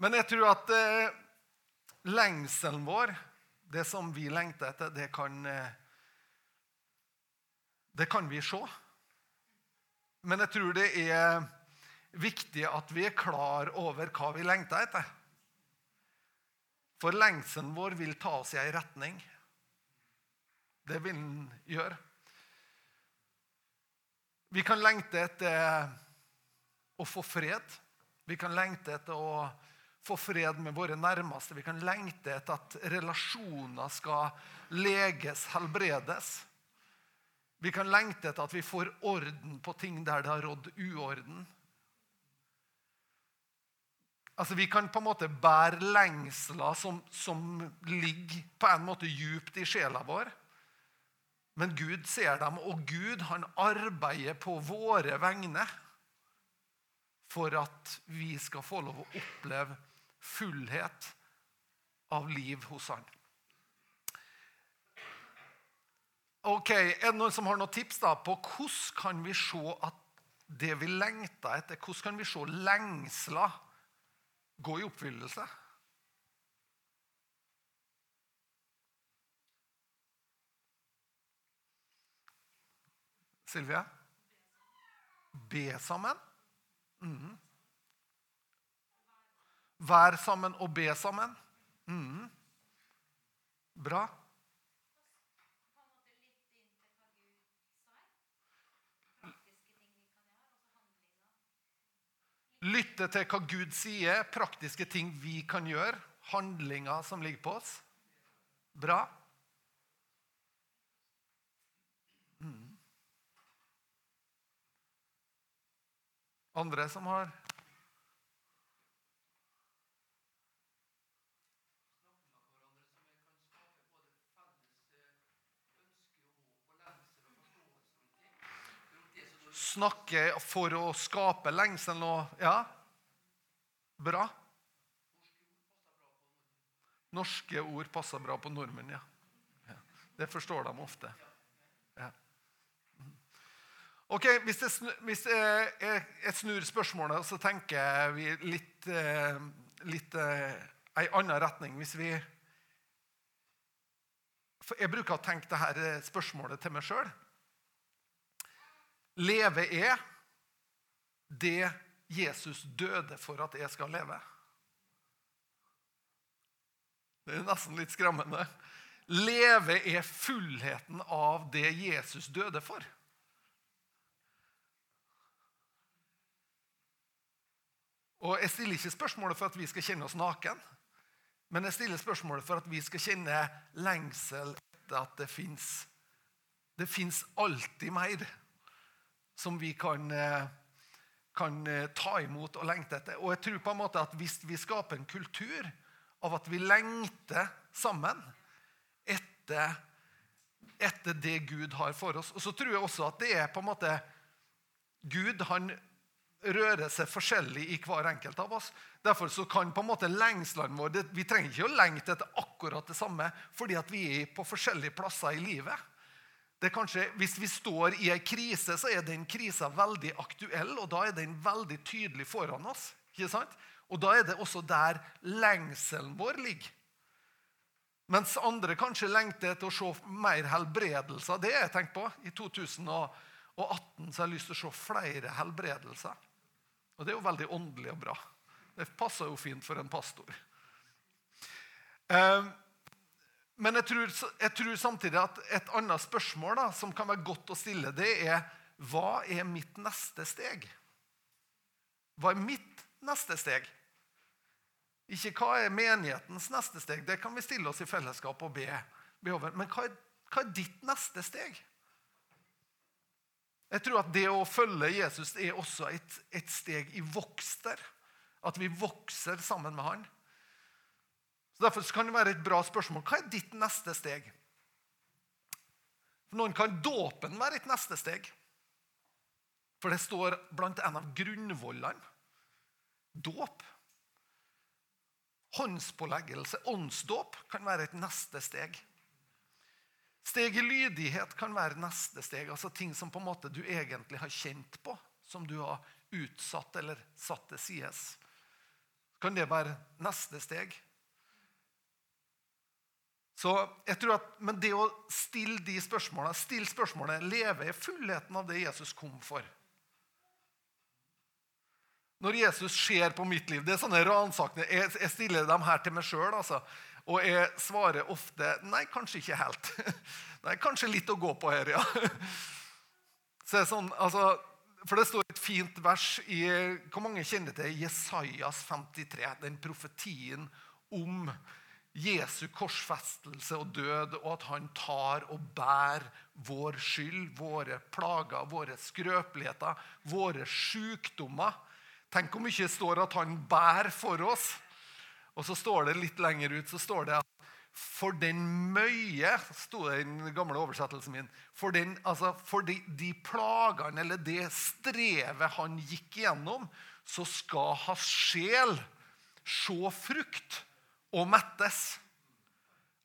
Men jeg tror at eh, lengselen vår, det som vi lengter etter, det kan eh, Det kan vi se. Men jeg tror det er viktig at vi er klar over hva vi lengter etter. For lengselen vår vil ta oss i ei retning. Det vil den gjøre. Vi kan lengte etter å få fred. Vi kan lengte etter å få fred med våre nærmeste. Vi kan lengte etter at relasjoner skal leges, helbredes. Vi kan lengte etter at vi får orden på ting der det har rådd uorden. Altså, Vi kan på en måte bære lengsler som, som ligger på en måte djupt i sjela vår. Men Gud ser dem, og Gud han arbeider på våre vegne for at vi skal få lov å oppleve fullhet av liv hos han. Ok, Er det noen som har noen tips da på hvordan kan vi se at det vi lengter etter, hvordan kan vi se lengsler gå i oppfyllelse? Silvia? Be sammen? Mm. Vær sammen og be sammen. Mm. Bra. Lytte til hva Gud sier, praktiske ting vi kan gjøre, handlinger som ligger på oss. Bra. Mm. Andre som har Snakke for å skape lengsel og Ja, bra. Norske ord passer bra på nordmenn, ja. ja. Det forstår de ofte. Ja. Ok, Hvis jeg, hvis jeg, jeg snur spørsmålet, så tenker vi litt, eh, litt eh, ei annen retning. Hvis vi Jeg bruker å tenke dette spørsmålet til meg sjøl. Leve er det Jesus døde for at jeg skal leve. Det er nesten litt skremmende. Leve er fullheten av det Jesus døde for. Og Jeg stiller ikke spørsmålet for at vi skal kjenne oss naken, men jeg stiller spørsmålet for at vi skal kjenne lengsel etter at det fins. Det fins alltid mer som vi kan, eh, kan, eh, ta imot og lengte etter. Og jeg tror på en måte at Hvis vi skaper en kultur av at vi lengter sammen etter, etter det Gud har for oss Og så tror jeg også at det er på en måte Gud han rører seg forskjellig i hver enkelt av oss. Derfor så kan på en måte lengslene våre Vi trenger ikke å lengte etter akkurat det samme fordi at vi er på forskjellige plasser i livet kanskje, hvis vi står i en krise, så er den krisa veldig aktuell, og da er den veldig tydelig foran oss. ikke sant? Og da er det også der lengselen vår ligger. Mens andre kanskje lengter etter å se mer helbredelser. Det har jeg tenkt på. I 2018 så har jeg lyst til å se flere helbredelser. Og det er jo veldig åndelig og bra. Det passer jo fint for en pastor. Um, men jeg tror, jeg tror, samtidig at et annet spørsmål da, som kan være godt å stille, det er hva er mitt neste steg? Hva er mitt neste steg? Ikke hva er menighetens neste steg? Det kan vi stille oss i fellesskap og be, be over. Men hva er, hva er, ditt neste steg? Jeg tror at det å følge Jesus er også et, et steg i vokst der. At vi vokser sammen med han. Så Derfor kan det være et bra spørsmål. Hva er ditt neste steg? For Noen kan dåpen være et neste steg. For det står blant en av grunnvollene. Dåp. Håndspåleggelse, åndsdåp, kan være et neste steg. Steg i lydighet kan være neste steg. altså Ting som på en måte du egentlig har kjent på, som du har utsatt eller satt til sides kan det være neste steg. Så jeg tror at, Men det å stille de spørsmålene, stille spørsmålet leve i fullheten av det Jesus kom for. Når Jesus ser på mitt liv Det er sånne ransakende jeg, jeg stiller dem her til meg sjøl. Altså, og jeg svarer ofte nei, kanskje ikke helt. Nei, kanskje litt å gå på her, ja. Så det er sånn, altså, for det står et fint vers i Hvor mange kjenner til Jesajas 53? Den profetien om Jesu korsfestelse og død, og at han tar og bærer vår skyld, våre plager, våre skrøpeligheter, våre sykdommer. Tenk om ikke det står at han bærer for oss. Og så står det litt lenger ut så står det at for den møye sto det i den gamle oversettelsen min, for, den, altså, for de, de plagene eller det strevet han gikk igjennom, så skal hans sjel se frukt og mettes.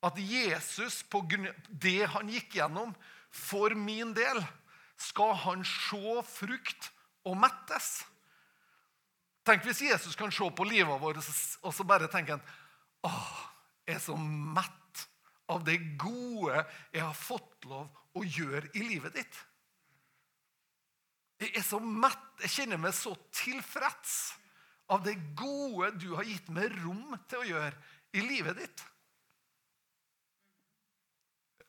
At Jesus, på det han gikk gjennom, for min del, skal han se frukt og mettes. Tenk hvis Jesus kan se på livet vårt og så bare tenke han, åh, jeg er så mett av det gode jeg har fått lov å gjøre i livet ditt. Jeg er så mett, jeg kjenner meg så tilfreds av det gode du har gitt meg rom til å gjøre i livet ditt.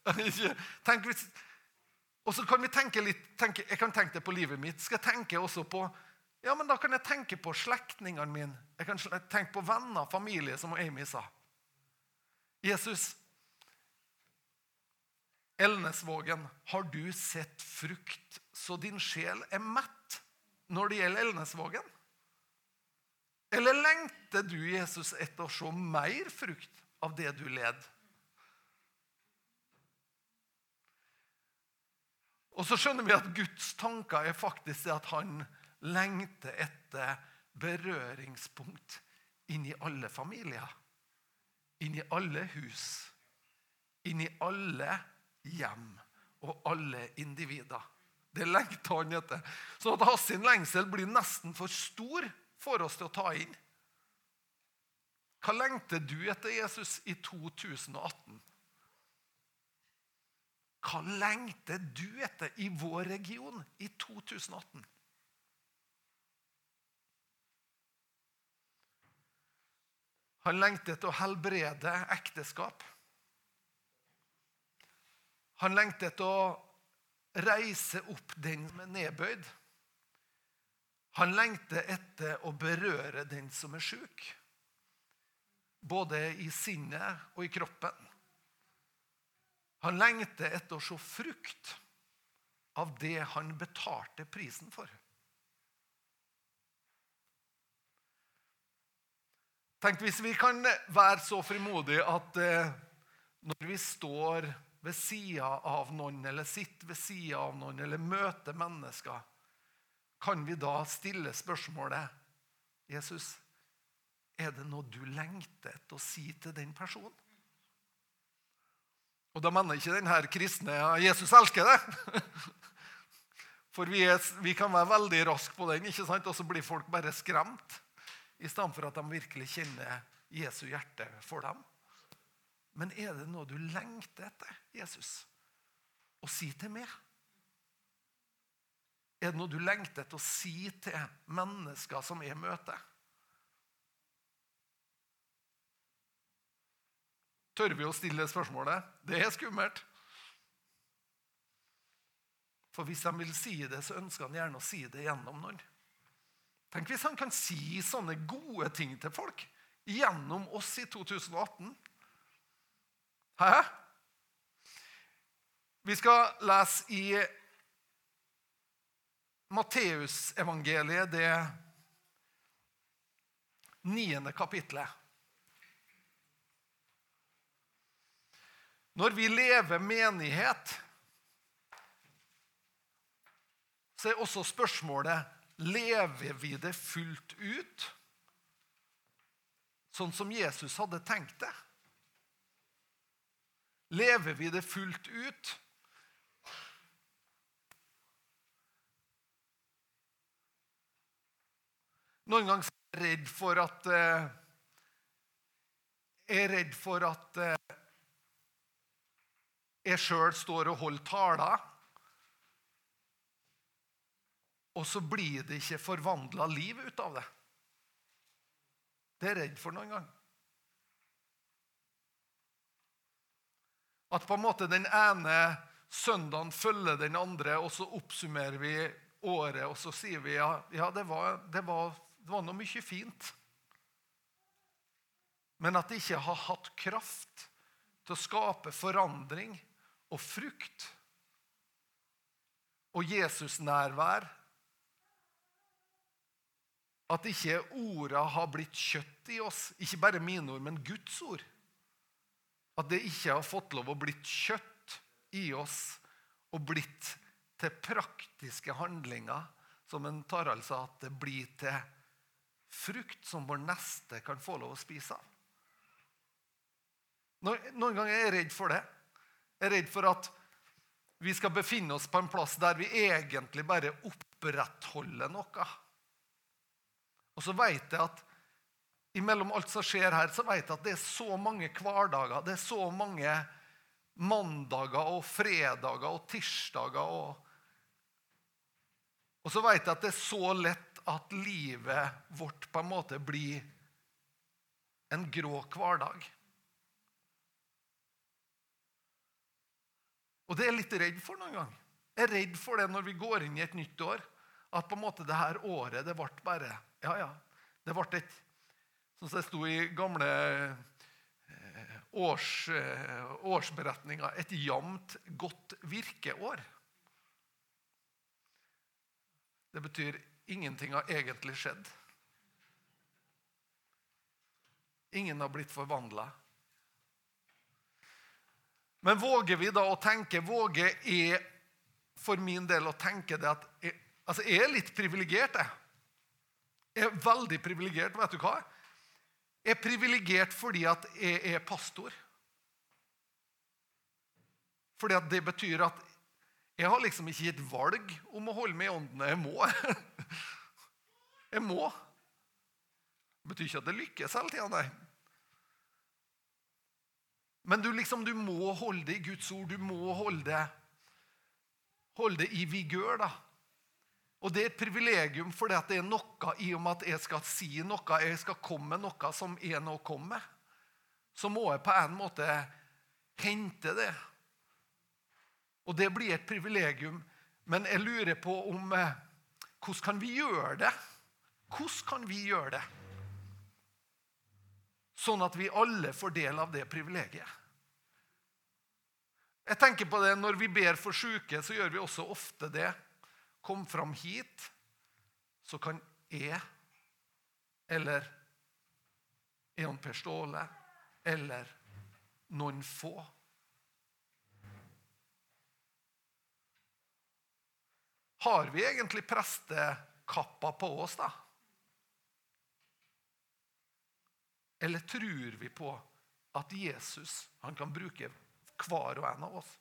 Tenk hvis, og så kan vi tenke litt, tenke, Jeg kan tenke det på livet mitt. Skal jeg tenke også på ja, men Da kan jeg tenke på slektningene mine. Jeg kan tenke på venner familie, som Amy sa. Jesus, Elnesvågen, har du sett frukt så din sjel er mett når det gjelder Elnesvågen? Eller lengter du, Jesus, etter å se mer frukt av det du led? Og så skjønner vi at Guds tanker er faktisk at han lengter etter berøringspunkt inn i alle familier. Inn i alle hus. Inn i alle hjem og alle individer. Det lengter han etter. Så at hans lengsel blir nesten for stor for oss til å ta inn. Hva lengter du etter Jesus i 2018? Hva lengter du etter i vår region i 2018? Han lengter etter å helbrede ekteskap. Han lengter etter å reise opp den som er nedbøyd. Han lengter etter å berøre den som er sjuk, både i sinnet og i kroppen. Han lengter etter å se frukt av det han betalte prisen for. Tenk hvis vi kan være så frimodige at eh, når vi står ved sida av noen, eller sitter ved sida av noen, eller møter mennesker kan vi da stille spørsmålet Jesus, er det noe du lengter etter å si til den personen? Og da mener ikke denne kristne ja, 'Jesus elsker det'. For vi, er, vi kan være veldig raske på den, ikke sant? og så blir folk bare skremt. I stedet for at de virkelig kjenner Jesu hjerte for dem. Men er det noe du lengter etter, Jesus, å si til meg? Er det noe du lengter etter å si til mennesker som er i møte? Tør vi å stille spørsmålet? Det er skummelt. For hvis han vil si det, så ønsker han gjerne å si det gjennom noen. Tenk hvis han kan si sånne gode ting til folk gjennom oss i 2018. Hæ? Vi skal lese i Matteusevangeliet, det niende kapitlet. Når vi lever menighet, så er også spørsmålet lever vi det fullt ut, sånn som Jesus hadde tenkt det. Lever vi det fullt ut? Noen ganger redd for at eh, Jeg er redd for at eh, jeg sjøl står og holder taler, og så blir det ikke forvandla liv ut av det. Det er jeg redd for noen gang. At på en måte den ene søndagen følger den andre, og så oppsummerer vi året, og så sier vi ja, ja det, var, det, var, det var noe mye fint. Men at det ikke har hatt kraft til å skape forandring og frukt og Jesus-nærvær. At ikke orda har blitt kjøtt i oss, ikke bare mine ord, men Guds ord. At det ikke har fått lov å blitt kjøtt i oss og blitt til praktiske handlinger, som en Tarald sa, at det blir til frukt som vår neste kan få lov å spise av. Noen ganger er jeg redd for det. Jeg er redd for at vi skal befinne oss på en plass der vi egentlig bare opprettholder noe. Og så vet jeg at imellom alt som skjer her, så vet jeg at det er så mange hverdager, det er så mange mandager og fredager og tirsdager og og så vet jeg at det er så lett at livet vårt på en måte blir en grå hverdag. Og det er jeg litt redd for noen gang. Jeg er redd for det når vi går inn i et nytt år. At på en måte det her året det ble bare Ja, ja. Det ble et Som det sto i gamle eh, års, eh, årsberetninger et jevnt, godt virkeår. Det betyr ingenting har egentlig skjedd. Ingen har blitt forvandla. Men våger vi da å tenke Våger jeg for min del å tenke det at jeg, altså jeg er litt privilegert, jeg. Jeg er veldig privilegert. Vet du hva? Jeg er privilegert fordi at jeg er pastor. Fordi at det betyr at jeg har liksom ikke gitt valg om å holde meg i ånden. Jeg må. Jeg må. Det betyr ikke at det lykkes hele tida, nei. Men du, liksom, du må holde det i Guds ord. Du må holde det, holde det i vigør. da. Og det er et privilegium for det er noe i og med at jeg skal si noe, jeg skal komme med noe som er noe å komme med. Så må jeg på en måte hente det. Og det blir et privilegium. Men jeg lurer på om eh, Hvordan kan vi gjøre det? Hvordan kan vi gjøre det? Sånn at vi alle får del av det privilegiet. Jeg tenker på det Når vi ber for syke, så gjør vi også ofte det. Kom fram hit, så kan jeg eller Eon Per Ståle eller noen få Har vi egentlig prestekappa på oss, da? Eller tror vi på at Jesus kan bruke hver og en av oss?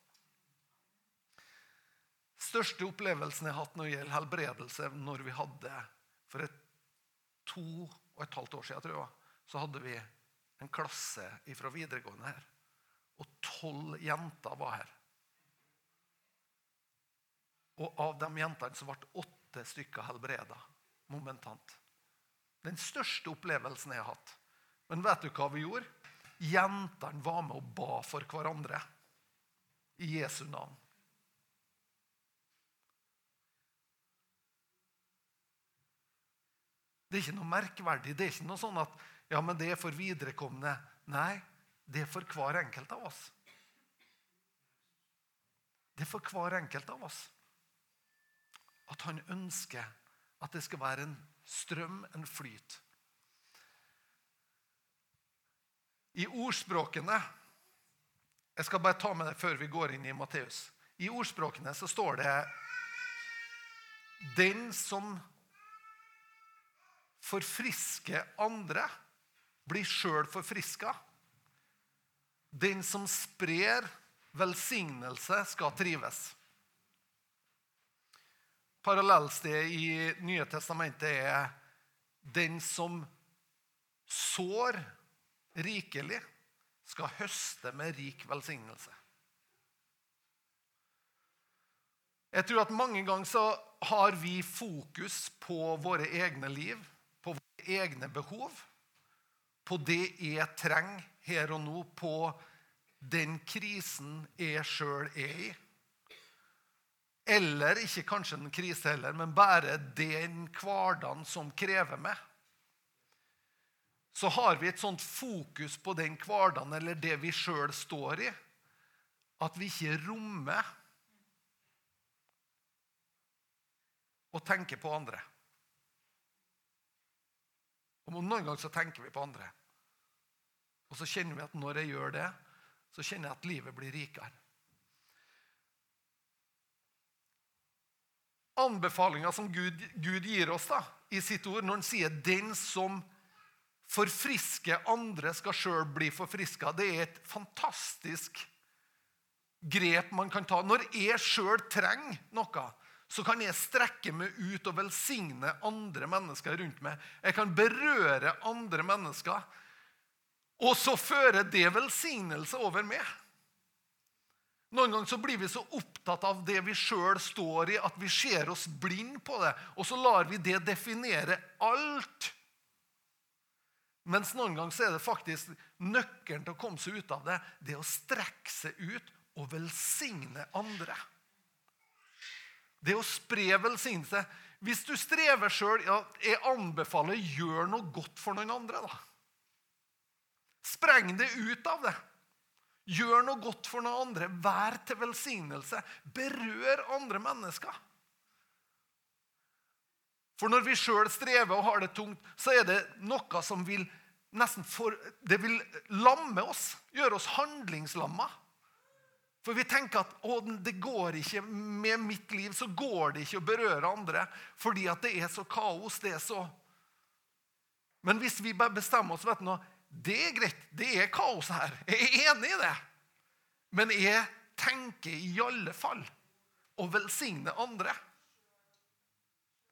største opplevelsen jeg har hatt når det gjelder helbredelse, når vi hadde for et to og et halvt år siden, tror jeg, så hadde vi en klasse fra videregående her. Og tolv jenter var her. Og av de jentene så ble åtte stykker helbreda momentant. Den største opplevelsen jeg har hatt. Men vet du hva vi gjorde? Jentene var med og ba for hverandre i Jesu navn. Det er ikke noe merkverdig. Det er ikke noe sånn at ja, men det er for viderekomne. Nei, det er for hver enkelt av oss. Det er for hver enkelt av oss at han ønsker at det skal være en strøm, en flyt. I ordspråkene Jeg skal bare ta med det før vi går inn i Matteus. I ordspråkene så står det Den som forfrisker andre, blir sjøl forfriska. Den som sprer velsignelse, skal trives. Parallellstedet i Nye testamentet er den som sår rikelig, skal høste med rik velsignelse. Jeg tror at mange ganger så har vi fokus på våre egne liv, på våre egne behov, på det jeg trenger her og nå, på den krisen jeg sjøl er i. Eller ikke kanskje en krise heller, men bare den hverdagen som krever meg. Så har vi et sånt fokus på den hverdagen eller det vi sjøl står i, at vi ikke rommer å tenke på andre. Og Noen ganger så tenker vi på andre. Og så kjenner vi at når jeg gjør det, så kjenner jeg at livet blir rikere. Anbefalinga som Gud, Gud, gir oss da, i sitt ord, når han sier 'den som forfrisker andre, skal sjøl bli forfriska', det er et fantastisk grep man kan ta. Når jeg sjøl trenger noe, så kan jeg strekke meg ut og velsigne andre mennesker rundt meg. Jeg kan berøre andre mennesker. Og så fører det velsignelse over meg. Noen ganger så blir vi så opptatt av det vi sjøl står i, at vi ser oss blind på det. Og så lar vi det definere alt. Mens noen ganger er det faktisk nøkkelen til å komme seg ut av det, det å strekke seg ut og velsigne andre. Det å spre velsignelse. Hvis du strever sjøl, ja, jeg anbefaler gjør noe godt for noen andre. da. Spreng det ut av det. Gjør noe godt for noen andre. Vær til velsignelse. Berør andre mennesker. For når vi sjøl strever og har det tungt, så er det noe som vil nesten for, det vil lamme oss. Gjøre oss handlingslamma. For vi tenker at å, det går ikke med mitt liv så går det ikke å berøre andre fordi at det er så kaos. det er så... Men hvis vi bare bestemmer oss vet du, det er greit, det er kaos her. Jeg er enig i det. Men jeg tenker i alle fall å velsigne andre.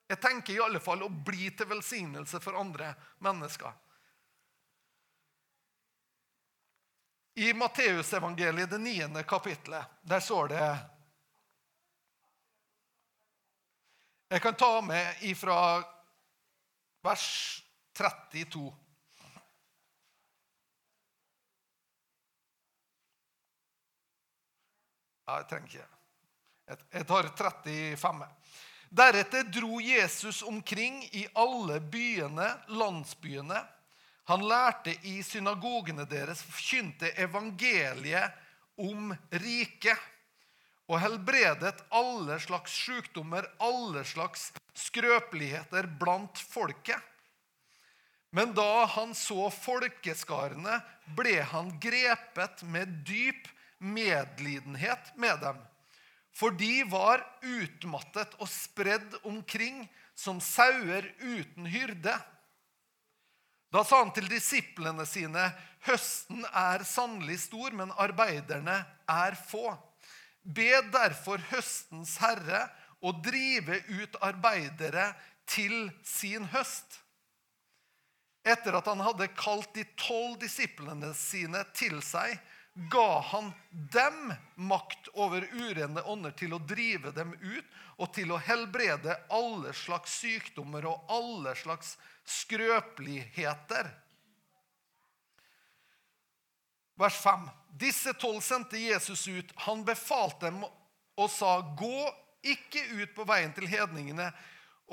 Jeg tenker i alle fall å bli til velsignelse for andre mennesker. I Matteusevangeliet, det niende kapitlet, der står det Jeg kan ta med ifra vers 32. Jeg trenger ikke. Jeg tar 35. Deretter dro Jesus omkring i alle byene, landsbyene. Han lærte i synagogene deres, forkynte evangeliet om riket og helbredet alle slags sykdommer, alle slags skrøpeligheter blant folket. Men da han så folkeskarene, ble han grepet med dyp medlidenhet med dem. For de var utmattet og spredd omkring som sauer uten hyrde. Da sa han til disiplene sine.: Høsten er sannelig stor, men arbeiderne er få. Be derfor høstens herre å drive ut arbeidere til sin høst. Etter at han hadde kalt de tolv disiplene sine til seg, ga han dem makt over urene ånder til å drive dem ut og til å helbrede alle slags sykdommer og alle slags skrøpeligheter. Vers 5. Disse tolv sendte Jesus ut. Han befalte dem og sa, gå ikke ut på veien til hedningene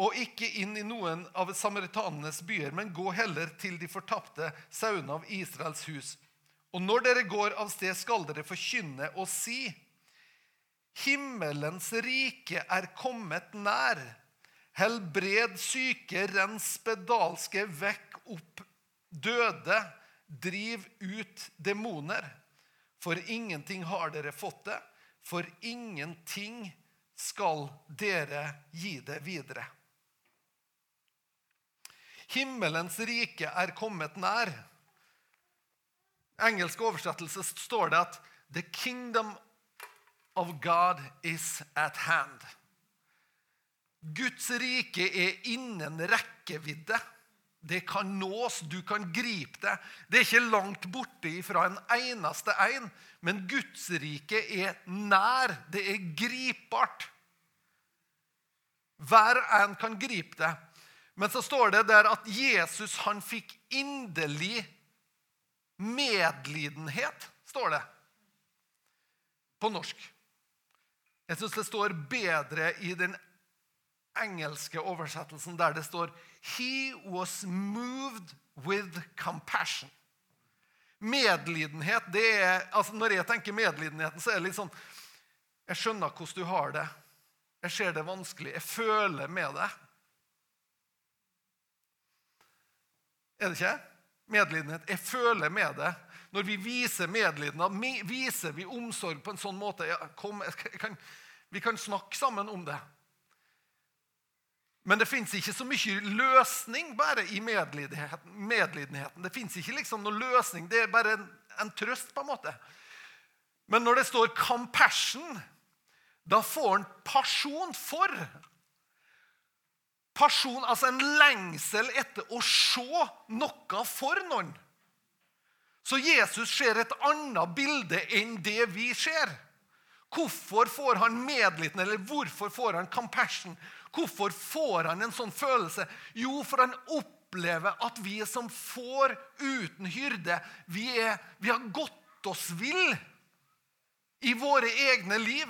og ikke inn i noen av samaritanenes byer, men gå heller til de fortapte sauene av Israels hus. Og når dere går av sted, skal dere forkynne og si:" Himmelens rike er kommet nær. Helbred syke, rens spedalske, vekk opp døde, driv ut demoner. For ingenting har dere fått det, for ingenting skal dere gi det videre. Himmelens rike er kommet nær engelske oversettelse står det at 'The kingdom of God is at hand'. Guds rike er innen rekkevidde. Det kan nås, du kan gripe det. Det er ikke langt borte fra en eneste en, men Guds rike er nær. Det er gripbart. Hver en kan gripe det. Men så står det der at Jesus han fikk inderlig medlidenhet, står det på norsk. Jeg syns det står bedre i den engelske oversettelsen der det står He was moved with compassion. Medlidenhet det er, altså Når jeg tenker medlidenheten, så er det litt sånn Jeg skjønner hvordan du har det. Jeg ser det vanskelig. Jeg føler med det. Er det ikke? Medlidenhet. Jeg føler med det. Når vi viser medlidenhet, viser vi omsorg på en sånn måte ja, kom, kan, Vi kan snakke sammen om det. Men det fins ikke så mye løsning bare i medlidenheten. medlidenheten. Det fins ikke liksom noe løsning. Det er bare en, en, trøst, på en måte. Men når det står 'compassion', da får en pasjon for. Person, altså en lengsel etter å se noe for noen. Så Jesus ser et annet bilde enn det vi ser. Hvorfor får han medliten, eller hvorfor får han compassion? Hvorfor får han en sånn følelse? Jo, for han opplever at vi som får uten hyrde, vi, er, vi har gått oss vill i våre egne liv,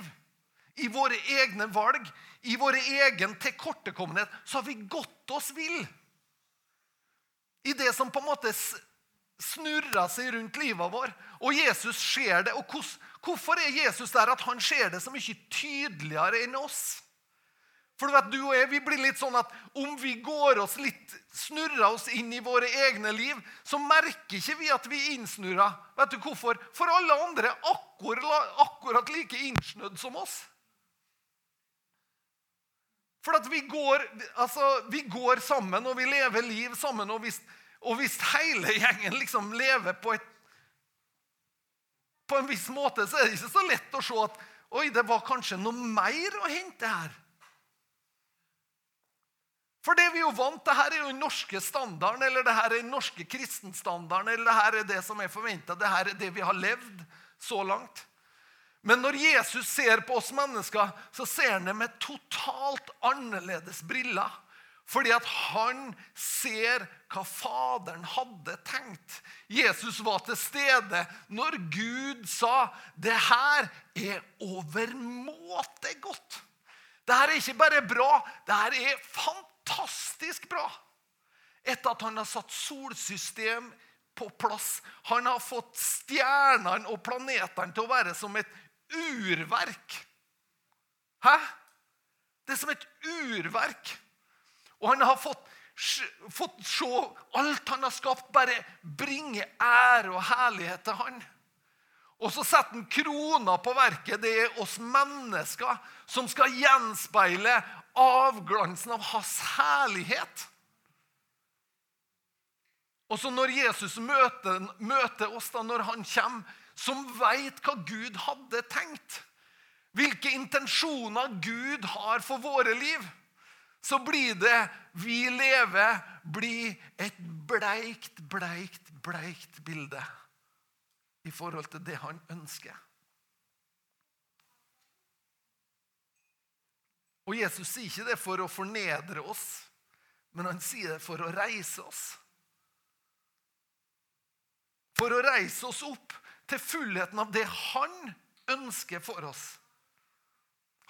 i våre egne valg, i vår egen tilkortekommenhet. Så har vi gått oss vill i det som på en måte snurrer seg rundt livet vår. Og Jesus ser det. Og hvorfor er Jesus der at han ser det så mye tydeligere enn oss? For du vet, du og jeg vi blir litt sånn at om vi går oss litt, snurrer oss inn i våre egne liv, så merker ikke vi at vi er innsnurra. Vet du hvorfor? For alle andre er akkurat, akkurat like innsnødd som oss. For vi går, altså, vi går sammen, og vi lever liv sammen. Og hvis, og hvis hele gjengen liksom lever på, et, på en viss måte, så er det ikke så lett å se at oi, det var kanskje noe mer å hente her. For det vi jo vant til, her er jo den norske standarden, eller det her er den norske kristenstandarden, eller det her er det som er forventa, det her er det vi har levd så langt. Men når Jesus ser på oss mennesker, så ser han det med totalt annerledes briller. Fordi at han ser hva Faderen hadde tenkt. Jesus var til stede når Gud sa det her er overmåte godt. Det her er ikke bare bra, det her er fantastisk bra etter at han har satt solsystem på plass. Han har fått stjernene og planetene til å være som et urverk. Hæ? Det er som et urverk. Og han har fått, fått se alt han har skapt, bare bringe ære og herlighet til han. Og så setter han krona på verket. Det er oss mennesker som skal gjenspeile avglansen av hans herlighet. Og så når Jesus møter, møter oss, da når han kommer, som veit hva Gud hadde tenkt, hvilke intensjoner Gud har for våre liv, så blir det vi lever, blir et bleikt, bleikt, bleikt bilde i forhold til det han ønsker. Og Jesus sier ikke det for å fornedre oss, men han sier det for å reise oss. For å reise oss opp til fullheten av det han ønsker for oss.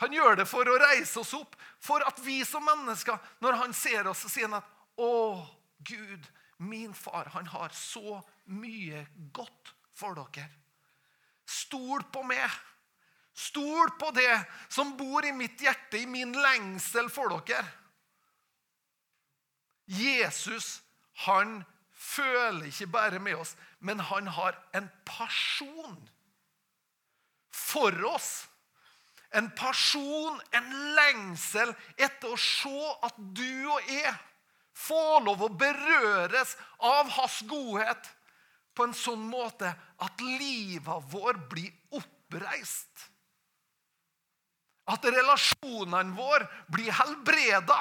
Han gjør det for å reise oss opp, for at vi som mennesker, når han ser oss, så sier han at Å, Gud, min far, han har så mye godt for dere. Stol på meg. Stol på det som bor i mitt hjerte, i min lengsel for dere. Jesus han føler ikke bare med oss, men han har en person for oss. En person, en lengsel etter å se at du og jeg får lov å berøres av hans godhet på en sånn måte at livet vår blir oppreist. At relasjonene våre blir helbreda.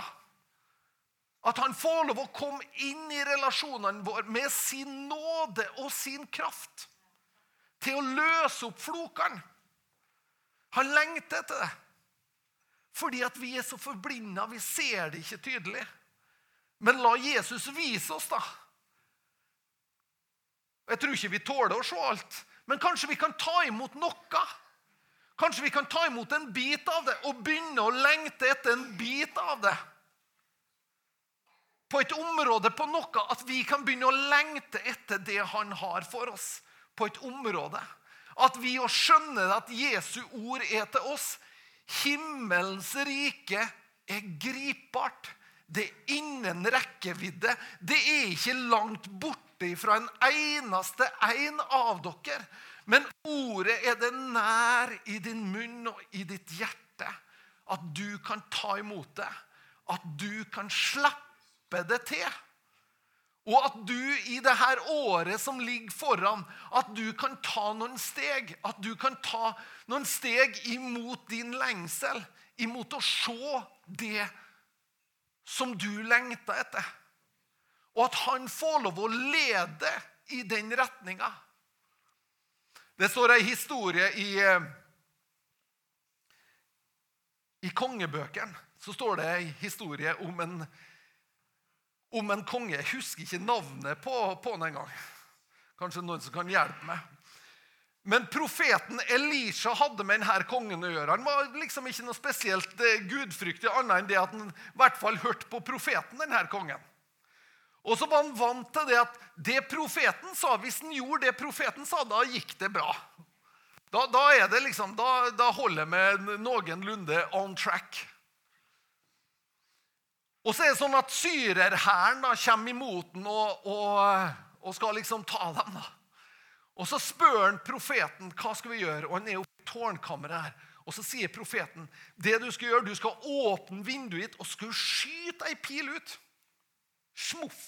At han får lov å komme inn i relasjonene våre med sin nåde og sin kraft. Til å løse opp flokene. Han lengter etter det. Fordi at vi er så forblinda, vi ser det ikke tydelig. Men la Jesus vise oss, da. Jeg tror ikke vi tåler å se alt, men kanskje vi kan ta imot noe. Kanskje vi kan ta imot en bit av det og begynne å lengte etter en bit av det. På et område, på noe, at vi kan begynne å lengte etter det han har for oss. På et område. At vi å skjønner at Jesu ord er til oss. Himmelens rike er gripbart. Det er innen rekkevidde. Det er ikke langt borte fra en eneste en av dere. Men ordet er det nær i din munn og i ditt hjerte. At du kan ta imot det. At du kan slippe det til. Og at du i det her året som ligger foran, at du kan ta noen steg. At du kan ta noen steg imot din lengsel. Imot å se det som du lengter etter. Og at han får lov å lede i den retninga. Det står ei historie i, eh, i kongebøkene. Så står det ei historie om en, om en konge. Jeg husker ikke navnet på, på han engang. Kanskje noen som kan hjelpe meg. Men profeten Elisha hadde med denne kongen å gjøre. Han var liksom ikke noe spesielt eh, gudfryktig, annet enn det at han i hvert fall hørte på profeten. denne kongen. Og så var han vant til det at det profeten sa, hvis han gjorde det profeten sa, da gikk det bra. Da, da, liksom, da, da holder vi noenlunde on track. Og så er det sånn at syrerhæren kommer imot den og, og, og, skal liksom ta dem. da. Og Så spør han profeten hva skal vi gjøre, og han er jo i tårnkammeret her. Og Så sier profeten det du skal gjøre, du skal åpne vinduet ditt og skal skyte ei pil ut. Smuff!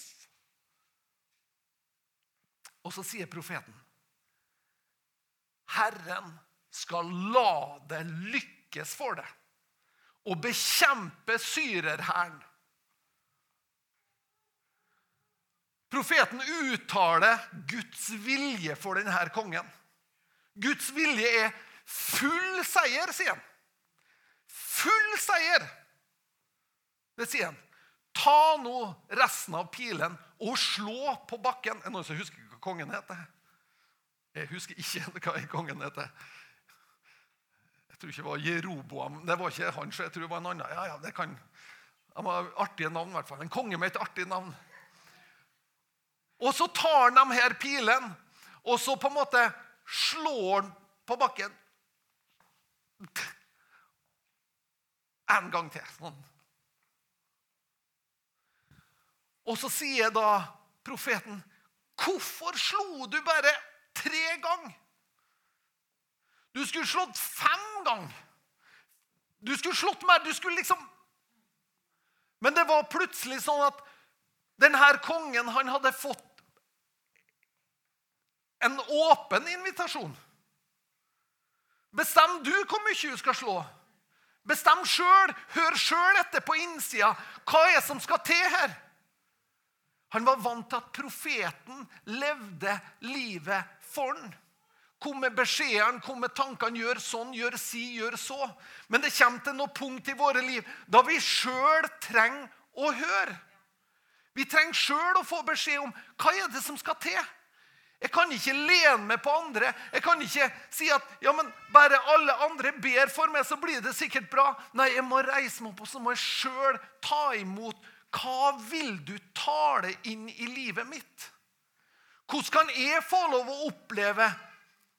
Og så sier profeten Herren skal la det lykkes for deg å bekjempe syrerhæren. Profeten uttaler Guds vilje for denne kongen. Guds vilje er full seier, sier han. Full seier! Det sier han. Ta nå resten av pilen og slå på bakken. Er det noen som husker hva kongen heter? Jeg husker ikke hva kongen heter. Jeg tror ikke det var Jeroboam. Det var ikke han, så jeg tror det var en annen. Ja, ja, det kan... Han var artige navn, i hvert fall. En konge med et artig navn. Og så tar han de her pilen, og så på en måte slår han på bakken. En gang til. sånn. Og så sier da profeten, 'Hvorfor slo du bare tre ganger?' Du skulle slått fem ganger. Du skulle slått mer. Du skulle liksom Men det var plutselig sånn at denne kongen han hadde fått en åpen invitasjon. Bestem du hvor mye du skal slå. Bestem sjøl. Hør sjøl etter på innsida. Hva er det som skal til her? Han var vant til at profeten levde livet for han. Kom med beskjedene, kom med tankene. Gjør sånn, gjør si, gjør så. Men det kommer til noe punkt i våre liv da vi sjøl trenger å høre. Vi trenger sjøl å få beskjed om hva er det som skal til. Jeg kan ikke lene meg på andre. Jeg kan ikke si at ja, men bare alle andre ber for meg, så blir det sikkert bra. Nei, jeg må reise meg opp og så må jeg sjøl ta imot hva vil du tale inn i livet mitt? Hvordan kan jeg få lov å oppleve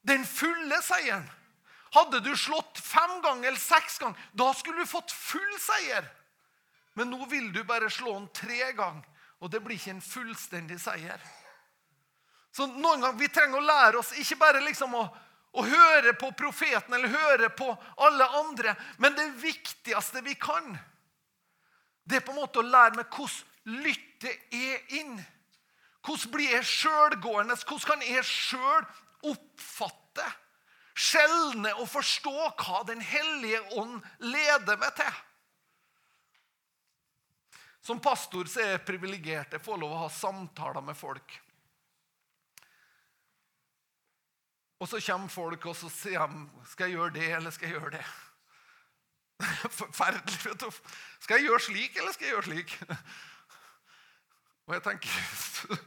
den fulle seieren? Hadde du slått fem ganger eller seks ganger, da skulle du fått full seier. Men nå vil du bare slå den tre ganger, og det blir ikke en fullstendig seier. Så noen ganger Vi trenger å lære oss ikke bare liksom å, å høre på profeten eller høre på alle andre, men det viktigste vi kan det er på en måte å lære meg hvordan lytte er inn. Hvordan blir jeg sjølgående? Hvordan kan jeg sjøl oppfatte, skjelne og forstå hva Den hellige ånd leder meg til? Som pastor så er jeg privilegert. Jeg får lov å ha samtaler med folk. Og så kommer folk og så sier de, skal jeg gjøre det eller skal jeg gjøre det. Forferdelig. vet du. Skal jeg gjøre slik eller skal jeg gjøre slik? Og jeg tenker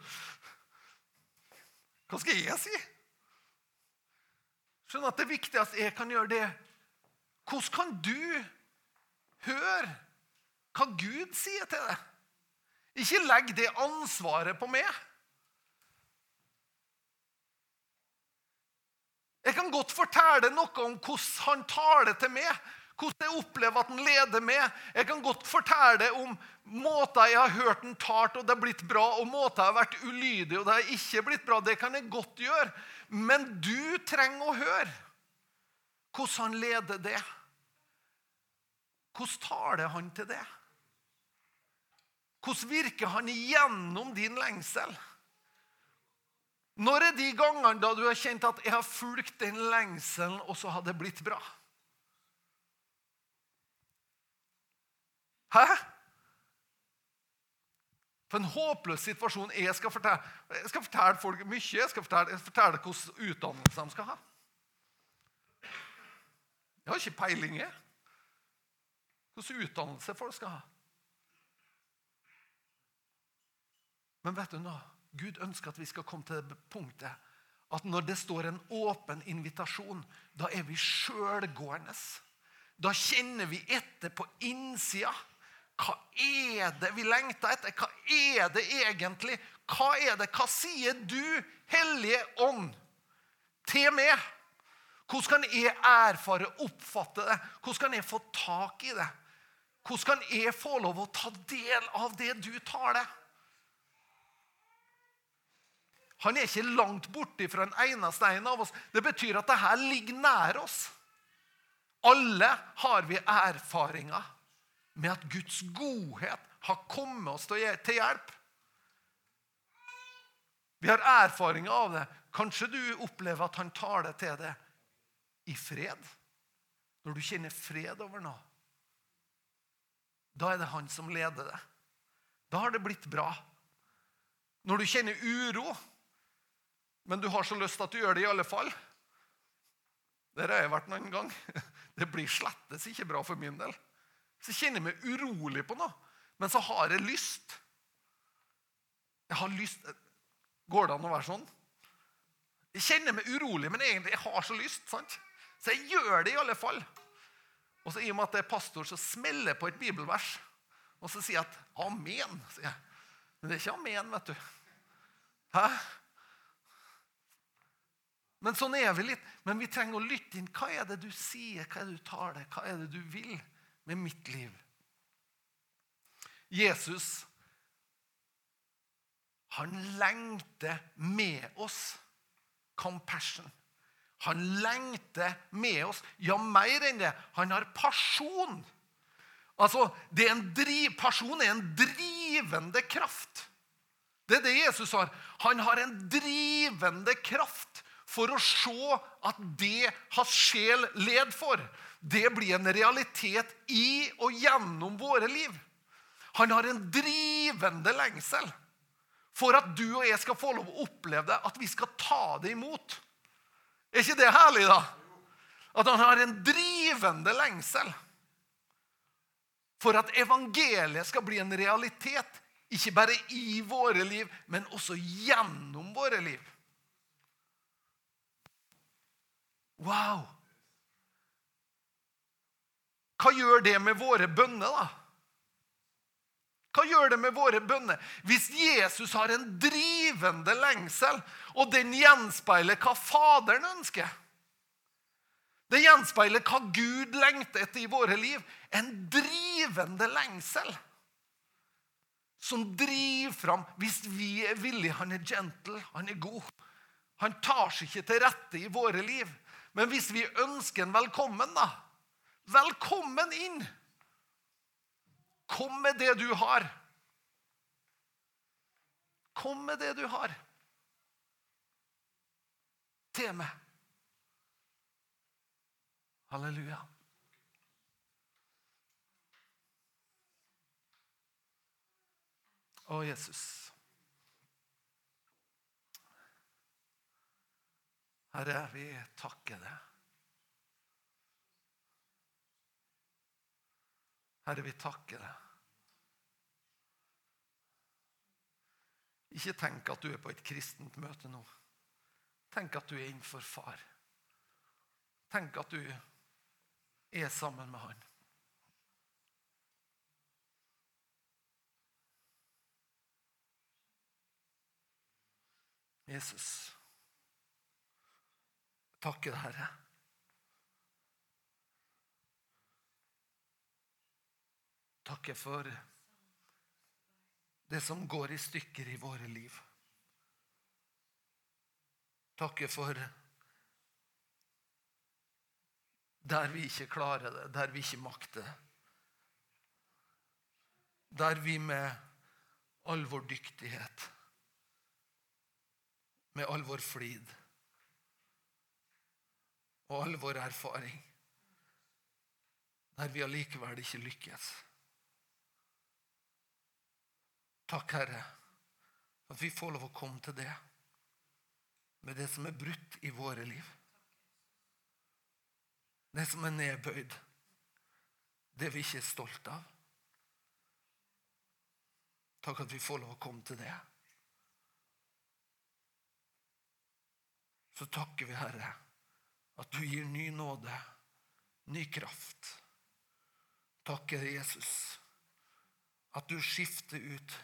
Hva skal jeg si? Skjønner at det viktigste jeg kan gjøre, det Hvordan kan du høre hva Gud sier til deg? Ikke legg det ansvaret på meg. Jeg kan godt fortelle noe om hvordan han taler til meg, hvordan jeg opplever at han leder meg. Jeg kan godt fortelle om måter jeg har hørt han talt, og det har blitt bra, og måter jeg har vært ulydig, og det har ikke blitt bra. Det kan jeg godt gjøre. Men du trenger å høre hvordan han leder det. Hvordan taler han til det? Hvordan virker han igjennom din lengsel? Når er de gangene da du har kjent at 'jeg har fulgt den lengselen', og så har det blitt bra? Hæ? For en håpløs situasjon. Jeg skal fortelle, jeg skal fortelle folk mye. Jeg skal fortelle, jeg fortelle hvordan utdannelse de skal ha. Jeg har ikke peiling. Jeg. Hvilken utdannelse folk skal ha. Men vet du nå? Gud ønsker at vi skal komme til det punktet at når det står en åpen invitasjon, da er vi sjølgående. Da kjenner vi etter på innsida. Hva er det vi lengter etter? Hva er det egentlig? Hva er det? Hva sier du, Hellige Ånd, til meg? Hvordan kan jeg erfare, oppfatte det? Hvordan kan jeg få tak i det? Hvordan kan jeg få lov å ta del av det du tar det? Han er ikke langt borte fra en eneste en av oss. Det betyr at det her ligger nær oss. Alle har vi erfaringer med at Guds godhet har kommet oss til hjelp. Vi har erfaringer av det. Kanskje du opplever at han tar det til deg i fred. Når du kjenner fred over noe, da er det han som leder det. Da har det blitt bra. Når du kjenner uro, men du har så lyst at du gjør det i alle fall Der har jeg vært noen gang. Det blir slettes ikke bra for min del. Så kjenner jeg meg urolig på noe, men så har jeg lyst. Jeg har lyst Går det an å være sånn? Jeg kjenner meg urolig, men egentlig jeg har så lyst. sant? Så jeg gjør det i alle fall. Og så I og med at jeg er pastor, så smeller jeg på et bibelvers. Og så sier jeg at 'amen'. sier jeg. Men det er ikke amen, vet du. Hæ? Men sånn er vi litt. Men vi trenger å lytte inn. Hva er det du sier? Hva er det du tar deg? Hva er det du vil med mitt liv? Jesus, han lengter med oss. Compassion. Han lengter med oss. Ja, mer enn det. Han har pasjon. Altså, det er en driv, Pasjon er en drivende kraft. Det er det Jesus har. Han har en drivende kraft for å se at det hans sjel led for, det blir en realitet i og gjennom våre liv. Han har en drivende lengsel for at du og jeg skal få lov å oppleve det, at vi skal ta det imot. Er ikke det herlig, da? At han har en drivende lengsel for at evangeliet skal bli en realitet. Ikke bare i våre liv, men også gjennom våre liv. Wow! Hva gjør det med våre bønner, da? Hva gjør det med våre bønner? Hvis Jesus har en drivende lengsel, og den gjenspeiler hva Faderen ønsker Det gjenspeiler hva Gud lengter etter i våre liv. En drivende lengsel som driver fram Hvis vi er villige Han er gentle, han er god. Han tar seg ikke til rette i våre liv. Men hvis vi ønsker en velkommen, da Velkommen inn! Kom med det du har. Kom med det du har. Til meg. Halleluja. Å, Jesus. Herre, vi takker deg. Herre, vi takker deg. Ikke tenk at du er på et kristent møte nå. Tenk at du er innenfor far. Tenk at du er sammen med han. Jesus, takker deg, Herre. Takke for det som går i stykker i våre liv. Takke for der vi ikke klarer det, der vi ikke makter. Der vi med all vår dyktighet, med all vår flid og all vår erfaring, der vi allikevel ikke lykkes. Takk, Herre, at vi får lov å komme til det med det som er brutt i våre liv. Det som er nedbøyd. Det vi ikke er stolt av. Takk at vi får lov å komme til det. Så takker vi, Herre, at du gir ny nåde, ny kraft. Takk, Jesus, at du skifter ut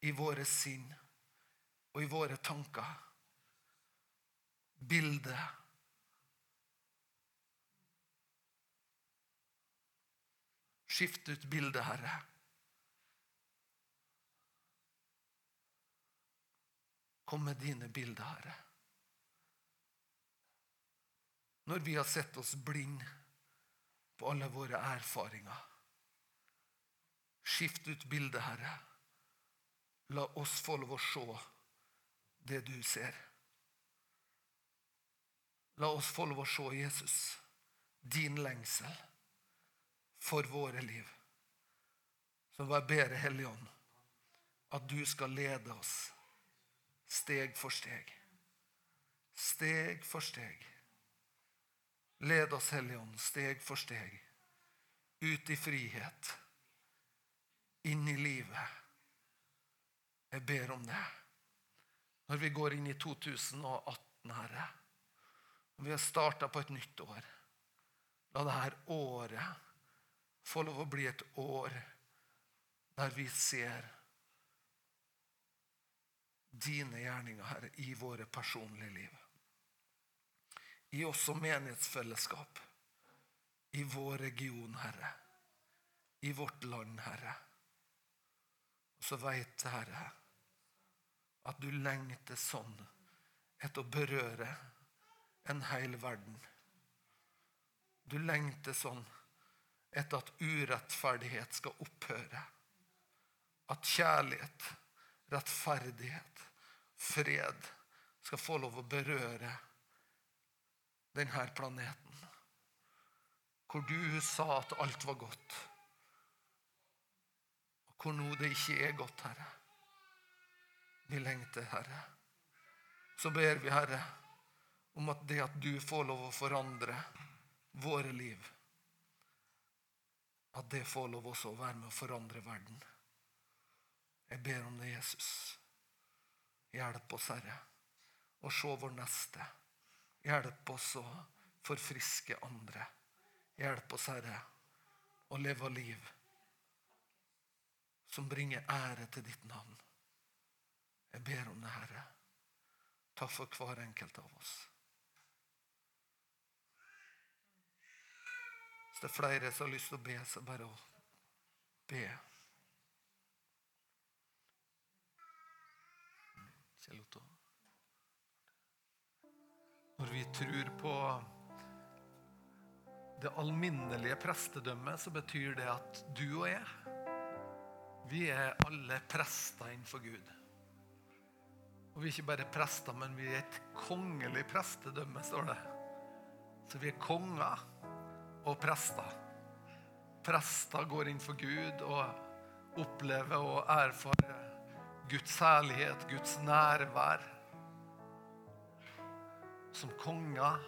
i våre sinn og i våre tanker. Bildet Skift ut bildet, Herre. Kom med dine bilder, Herre. Når vi har sett oss blind på alle våre erfaringer. Skift ut bildet, Herre. La oss få lov å se det du ser. La oss få lov å se Jesus, din lengsel for våre liv. Så jeg ber Helligånd at du skal lede oss steg for steg. Steg for steg. Led oss, Helligånd, steg for steg. Ut i frihet. Inn i livet. Jeg ber om det. Når vi går inn i 2018, Herre, og vi har starta på et nytt år, la dette året få lov å bli et år der vi ser dine gjerninger, Herre, i våre personlige liv. I oss som menighetsfellesskap. I vår region, Herre. I vårt land, Herre. Og så veit Herre at du lengter sånn etter å berøre en hel verden. Du lengter sånn etter at urettferdighet skal opphøre. At kjærlighet, rettferdighet, fred skal få lov å berøre denne planeten. Hvor du sa at alt var godt Og hvor nå det ikke er godt, Herre. Vi lengter, Herre. Så ber vi, Herre, om at det at du får lov å forandre våre liv, at det får lov også å være med å forandre verden. Jeg ber om det, Jesus. Hjelp oss, Herre, å se vår neste. Hjelp oss å forfriske andre. Hjelp oss, Herre, å leve liv som bringer ære til ditt navn. Jeg ber om det, Herre. Takk for hver enkelt av oss. Hvis det er flere som har lyst til å be, så bare å be. Kjell Otto. Når vi tror på det alminnelige prestedømmet, så betyr det at du og jeg vi er alle prester innenfor Gud. Og vi er ikke bare prester, men vi er et kongelig prestedømme, står det. Så vi er konger og prester. Prester går inn for Gud og, opplever og erfarer Guds herlighet, Guds nærvær. Som konger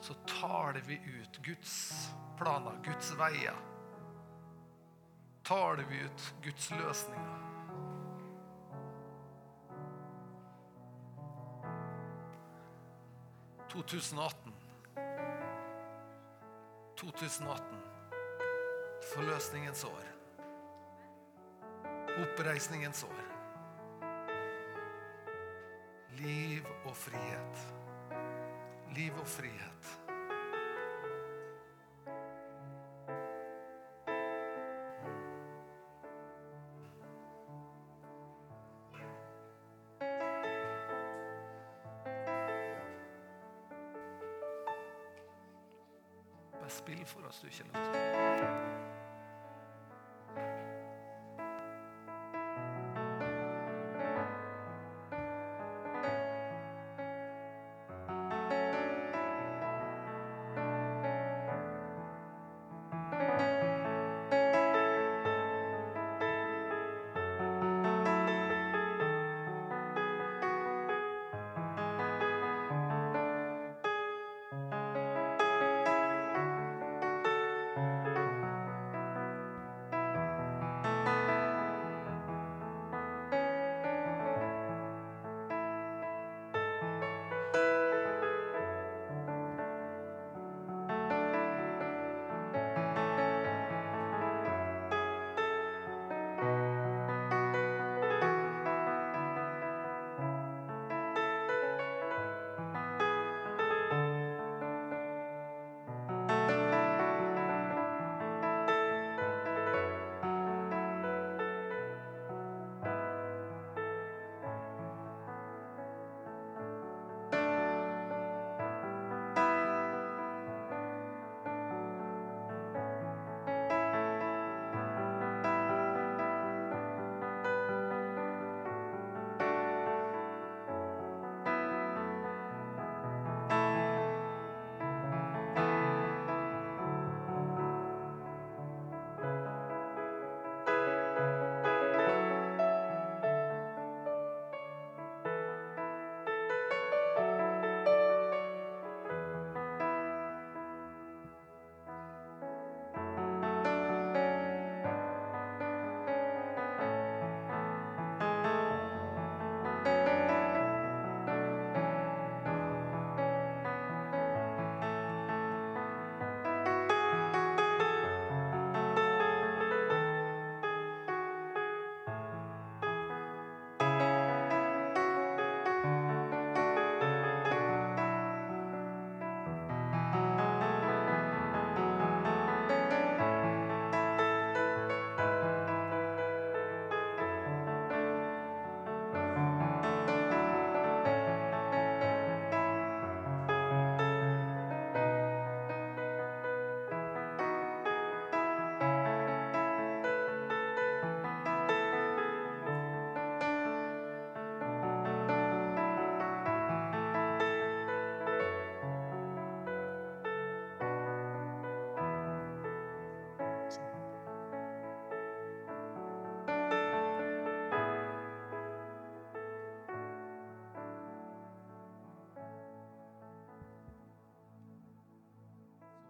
så taler vi ut Guds planer, Guds veier. Taler vi ut Guds løsninger. «2018. 2018. Forløsningens år. Oppreisningens år. Liv og frihet. Liv og frihet.